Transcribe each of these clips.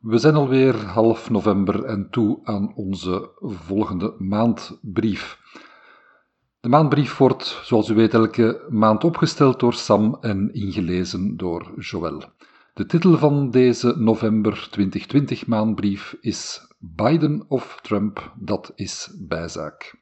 We zijn alweer half november en toe aan onze volgende maandbrief. De maandbrief wordt, zoals u weet, elke maand opgesteld door Sam en ingelezen door Joël. De titel van deze november 2020 maandbrief is Biden of Trump, dat is bijzaak.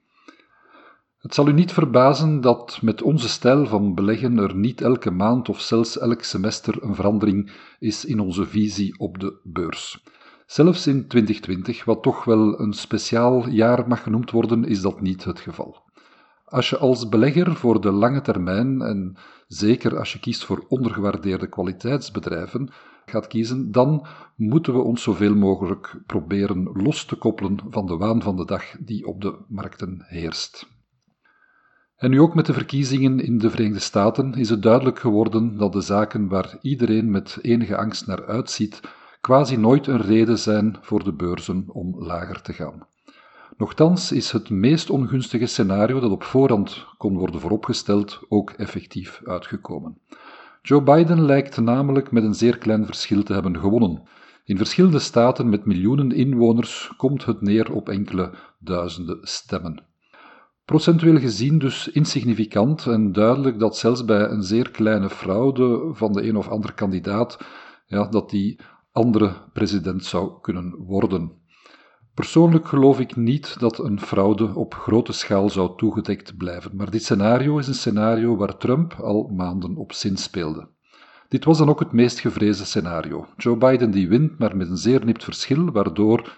Het zal u niet verbazen dat met onze stijl van beleggen er niet elke maand of zelfs elk semester een verandering is in onze visie op de beurs. Zelfs in 2020, wat toch wel een speciaal jaar mag genoemd worden, is dat niet het geval. Als je als belegger voor de lange termijn, en zeker als je kiest voor ondergewaardeerde kwaliteitsbedrijven, gaat kiezen, dan moeten we ons zoveel mogelijk proberen los te koppelen van de waan van de dag die op de markten heerst. En nu ook met de verkiezingen in de Verenigde Staten is het duidelijk geworden dat de zaken waar iedereen met enige angst naar uitziet, quasi nooit een reden zijn voor de beurzen om lager te gaan. Nochtans is het meest ongunstige scenario dat op voorhand kon worden vooropgesteld ook effectief uitgekomen. Joe Biden lijkt namelijk met een zeer klein verschil te hebben gewonnen. In verschillende staten met miljoenen inwoners komt het neer op enkele duizenden stemmen. Procentueel gezien dus insignificant en duidelijk dat zelfs bij een zeer kleine fraude van de een of andere kandidaat, ja, dat die andere president zou kunnen worden. Persoonlijk geloof ik niet dat een fraude op grote schaal zou toegedekt blijven, maar dit scenario is een scenario waar Trump al maanden op zinspeelde. Dit was dan ook het meest gevreesde scenario. Joe Biden die wint, maar met een zeer nipt verschil, waardoor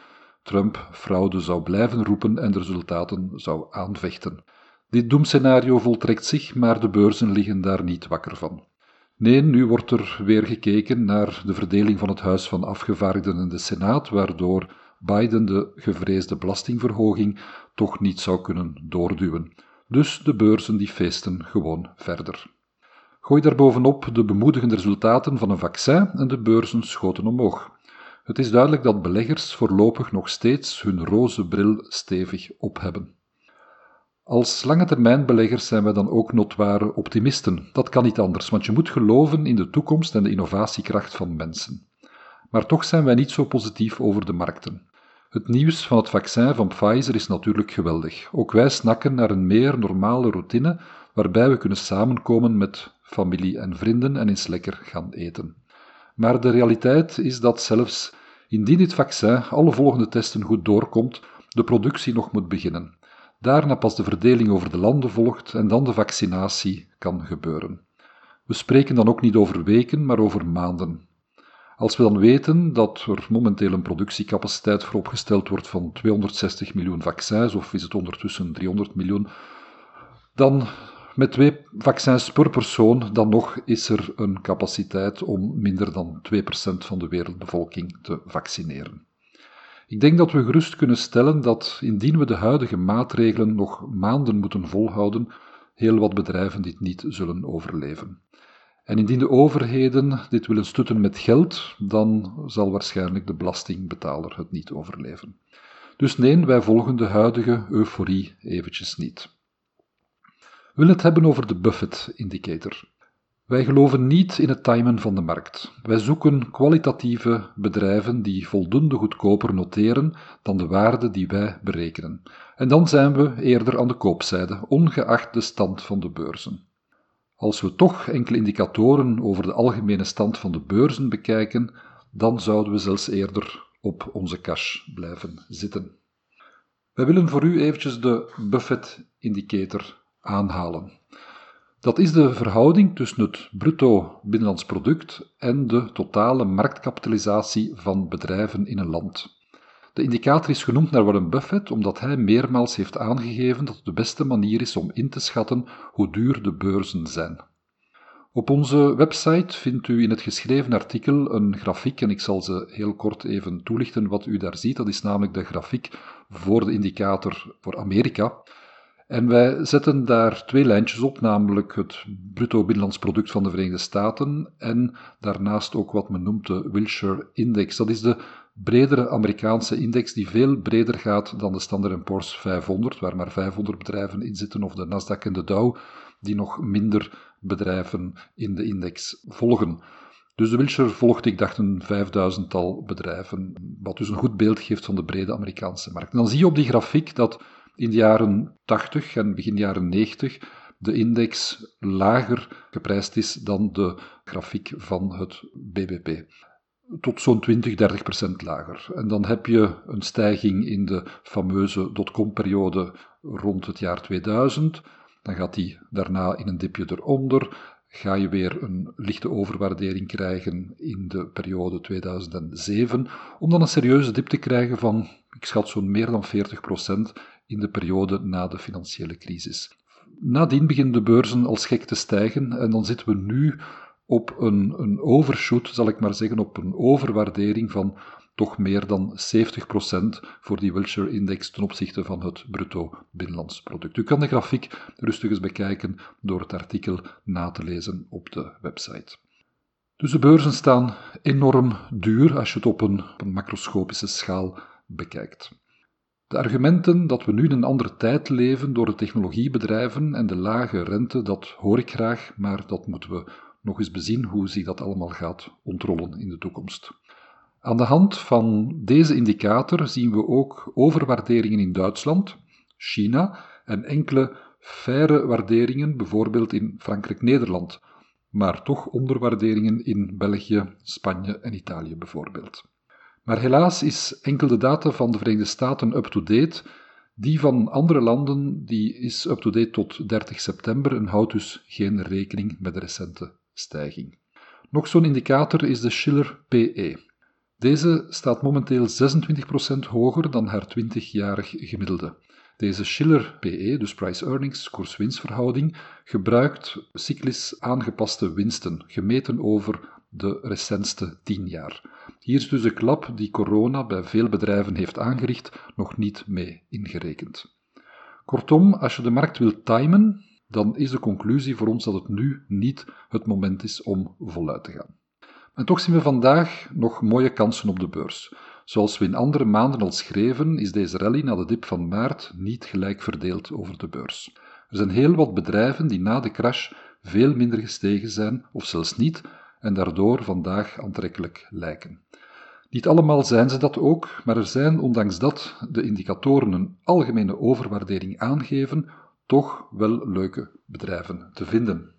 Trump fraude zou blijven roepen en de resultaten zou aanvechten. Dit doemscenario voltrekt zich, maar de beurzen liggen daar niet wakker van. Nee, nu wordt er weer gekeken naar de verdeling van het Huis van Afgevaardigden en de Senaat, waardoor Biden de gevreesde belastingverhoging toch niet zou kunnen doorduwen. Dus de beurzen die feesten gewoon verder. Gooi daarbovenop de bemoedigende resultaten van een vaccin en de beurzen schoten omhoog. Het is duidelijk dat beleggers voorlopig nog steeds hun roze bril stevig op hebben. Als lange termijn beleggers zijn wij dan ook notware optimisten. Dat kan niet anders, want je moet geloven in de toekomst en de innovatiekracht van mensen. Maar toch zijn wij niet zo positief over de markten. Het nieuws van het vaccin van Pfizer is natuurlijk geweldig. Ook wij snakken naar een meer normale routine waarbij we kunnen samenkomen met familie en vrienden en eens lekker gaan eten. Maar de realiteit is dat zelfs indien dit vaccin alle volgende testen goed doorkomt, de productie nog moet beginnen. Daarna pas de verdeling over de landen volgt en dan de vaccinatie kan gebeuren. We spreken dan ook niet over weken, maar over maanden. Als we dan weten dat er momenteel een productiecapaciteit voor opgesteld wordt van 260 miljoen vaccins, of is het ondertussen 300 miljoen, dan met twee vaccins per persoon, dan nog is er een capaciteit om minder dan 2% van de wereldbevolking te vaccineren. Ik denk dat we gerust kunnen stellen dat indien we de huidige maatregelen nog maanden moeten volhouden, heel wat bedrijven dit niet zullen overleven. En indien de overheden dit willen stutten met geld, dan zal waarschijnlijk de belastingbetaler het niet overleven. Dus nee, wij volgen de huidige euforie eventjes niet. We willen het hebben over de Buffett Indicator. Wij geloven niet in het timen van de markt. Wij zoeken kwalitatieve bedrijven die voldoende goedkoper noteren dan de waarde die wij berekenen. En dan zijn we eerder aan de koopzijde, ongeacht de stand van de beurzen. Als we toch enkele indicatoren over de algemene stand van de beurzen bekijken, dan zouden we zelfs eerder op onze cash blijven zitten. Wij willen voor u eventjes de Buffett-indicator aanhalen. Dat is de verhouding tussen het bruto binnenlands product en de totale marktkapitalisatie van bedrijven in een land. De indicator is genoemd naar Warren Buffett omdat hij meermaals heeft aangegeven dat het de beste manier is om in te schatten hoe duur de beurzen zijn. Op onze website vindt u in het geschreven artikel een grafiek en ik zal ze heel kort even toelichten wat u daar ziet. Dat is namelijk de grafiek voor de indicator voor Amerika. En wij zetten daar twee lijntjes op, namelijk het bruto binnenlands product van de Verenigde Staten en daarnaast ook wat men noemt de Wilshire Index. Dat is de bredere Amerikaanse index die veel breder gaat dan de Standard Poor's 500, waar maar 500 bedrijven in zitten, of de Nasdaq en de Dow, die nog minder bedrijven in de index volgen. Dus de Wilshire volgt, ik dacht, een vijfduizendtal bedrijven, wat dus een goed beeld geeft van de brede Amerikaanse markt. Dan zie je op die grafiek dat in de jaren 80 en begin jaren 90 de index lager geprijsd is dan de grafiek van het BBP. Tot zo'n 20, 30 procent lager. En dan heb je een stijging in de fameuze dotcom-periode rond het jaar 2000. Dan gaat die daarna in een dipje eronder. Ga je weer een lichte overwaardering krijgen in de periode 2007, om dan een serieuze dip te krijgen van, ik schat zo'n meer dan 40 procent in de periode na de financiële crisis. Nadien beginnen de beurzen als gek te stijgen en dan zitten we nu op een, een overshoot, zal ik maar zeggen, op een overwaardering van toch meer dan 70% voor die Wilshire-index ten opzichte van het bruto binnenlands product. U kan de grafiek rustig eens bekijken door het artikel na te lezen op de website. Dus de beurzen staan enorm duur als je het op een macroscopische schaal bekijkt. De argumenten dat we nu in een andere tijd leven door de technologiebedrijven en de lage rente, dat hoor ik graag, maar dat moeten we nog eens bezien hoe zich dat allemaal gaat ontrollen in de toekomst. Aan de hand van deze indicator zien we ook overwaarderingen in Duitsland, China en enkele faire waarderingen, bijvoorbeeld in Frankrijk-Nederland, maar toch onderwaarderingen in België, Spanje en Italië bijvoorbeeld. Maar helaas is enkel de data van de Verenigde Staten up-to-date. Die van andere landen die is up-to-date tot 30 september en houdt dus geen rekening met de recente stijging. Nog zo'n indicator is de Schiller PE. Deze staat momenteel 26% hoger dan haar 20-jarig gemiddelde. Deze Schiller PE, dus Price Earnings, koers-winstverhouding, gebruikt cyclisch aangepaste winsten, gemeten over de recentste 10 jaar. Hier is dus de klap die corona bij veel bedrijven heeft aangericht nog niet mee ingerekend. Kortom, als je de markt wilt timen, dan is de conclusie voor ons dat het nu niet het moment is om voluit te gaan. En toch zien we vandaag nog mooie kansen op de beurs. Zoals we in andere maanden al schreven, is deze rally na de dip van maart niet gelijk verdeeld over de beurs. Er zijn heel wat bedrijven die na de crash veel minder gestegen zijn, of zelfs niet, en daardoor vandaag aantrekkelijk lijken. Niet allemaal zijn ze dat ook, maar er zijn, ondanks dat de indicatoren een algemene overwaardering aangeven, toch wel leuke bedrijven te vinden.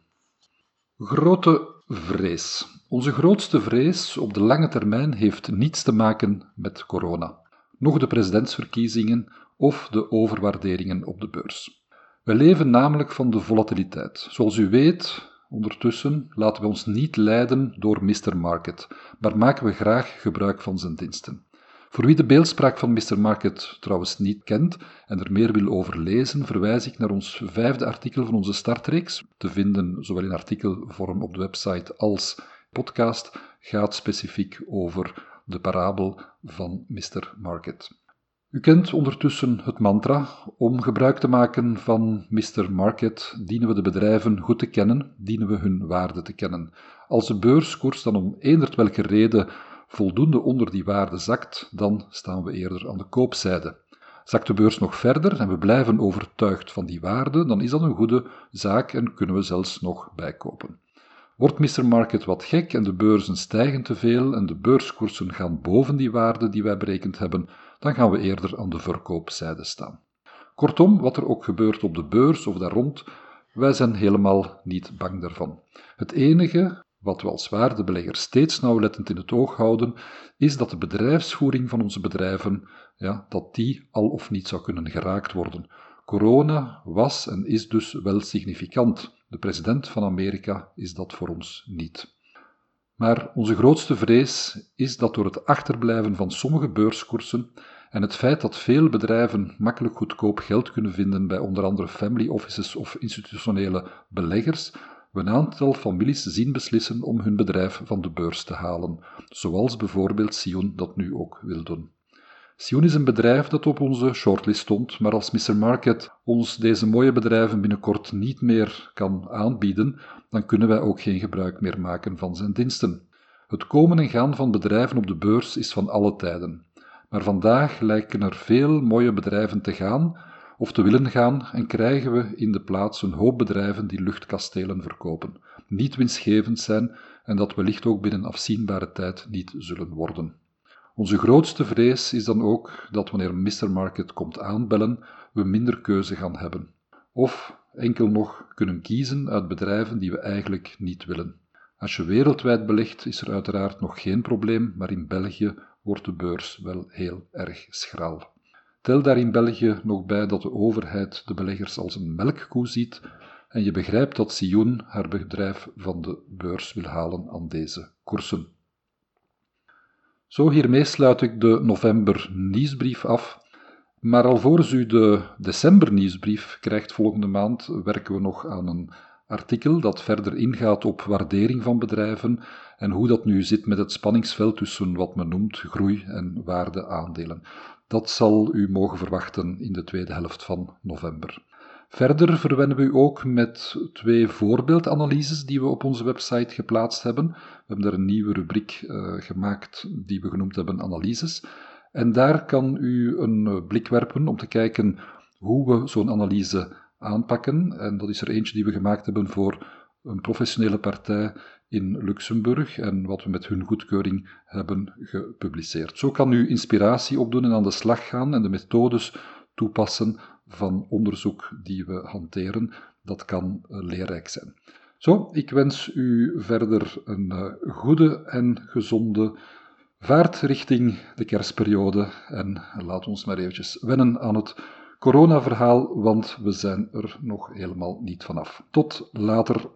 Grote vrees. Onze grootste vrees op de lange termijn heeft niets te maken met corona, nog de presidentsverkiezingen of de overwaarderingen op de beurs. We leven namelijk van de volatiliteit. Zoals u weet, Ondertussen laten we ons niet leiden door Mr. Market, maar maken we graag gebruik van zijn diensten. Voor wie de beeldspraak van Mr. Market trouwens niet kent en er meer wil over lezen, verwijs ik naar ons vijfde artikel van onze startreeks, te vinden zowel in artikelvorm op de website als podcast, gaat specifiek over de parabel van Mr. Market. U kent ondertussen het mantra. Om gebruik te maken van Mr. Market dienen we de bedrijven goed te kennen, dienen we hun waarde te kennen. Als de beurskoers dan om eenderd welke reden voldoende onder die waarde zakt, dan staan we eerder aan de koopzijde. Zakt de beurs nog verder en we blijven overtuigd van die waarde, dan is dat een goede zaak en kunnen we zelfs nog bijkopen. Wordt Mr. Market wat gek en de beurzen stijgen te veel en de beurskoersen gaan boven die waarde die wij berekend hebben, dan gaan we eerder aan de verkoopzijde staan. Kortom, wat er ook gebeurt op de beurs of daar rond, wij zijn helemaal niet bang daarvan. Het enige wat we als waardebelegger steeds nauwlettend in het oog houden, is dat de bedrijfsvoering van onze bedrijven, ja, dat die al of niet zou kunnen geraakt worden. Corona was en is dus wel significant. De president van Amerika is dat voor ons niet. Maar onze grootste vrees is dat door het achterblijven van sommige beurskoersen en het feit dat veel bedrijven makkelijk goedkoop geld kunnen vinden bij onder andere family offices of institutionele beleggers, we een aantal families zien beslissen om hun bedrijf van de beurs te halen, zoals bijvoorbeeld Sion dat nu ook wil doen. Sion is een bedrijf dat op onze shortlist stond, maar als Mr. Market ons deze mooie bedrijven binnenkort niet meer kan aanbieden, dan kunnen wij ook geen gebruik meer maken van zijn diensten. Het komen en gaan van bedrijven op de beurs is van alle tijden. Maar vandaag lijken er veel mooie bedrijven te gaan of te willen gaan en krijgen we in de plaats een hoop bedrijven die luchtkastelen verkopen, niet winstgevend zijn en dat wellicht ook binnen afzienbare tijd niet zullen worden. Onze grootste vrees is dan ook dat wanneer Mr. Market komt aanbellen, we minder keuze gaan hebben. Of enkel nog kunnen kiezen uit bedrijven die we eigenlijk niet willen. Als je wereldwijd belegt, is er uiteraard nog geen probleem, maar in België wordt de beurs wel heel erg schraal. Tel daar in België nog bij dat de overheid de beleggers als een melkkoe ziet en je begrijpt dat Sion haar bedrijf van de beurs wil halen aan deze koersen. Zo hiermee sluit ik de november nieuwsbrief af. Maar alvorens u de december nieuwsbrief krijgt volgende maand, werken we nog aan een artikel dat verder ingaat op waardering van bedrijven en hoe dat nu zit met het spanningsveld tussen wat men noemt groei- en waardeaandelen. Dat zal u mogen verwachten in de tweede helft van november. Verder verwennen we u ook met twee voorbeeldanalyses die we op onze website geplaatst hebben. We hebben daar een nieuwe rubriek uh, gemaakt die we genoemd hebben analyses. En daar kan u een blik werpen om te kijken hoe we zo'n analyse aanpakken. En dat is er eentje die we gemaakt hebben voor een professionele partij in Luxemburg en wat we met hun goedkeuring hebben gepubliceerd. Zo kan u inspiratie opdoen en aan de slag gaan en de methodes toepassen van onderzoek die we hanteren. Dat kan uh, leerrijk zijn. Zo, ik wens u verder een uh, goede en gezonde vaart richting de kerstperiode en laat ons maar eventjes wennen aan het coronaverhaal, want we zijn er nog helemaal niet vanaf. Tot later.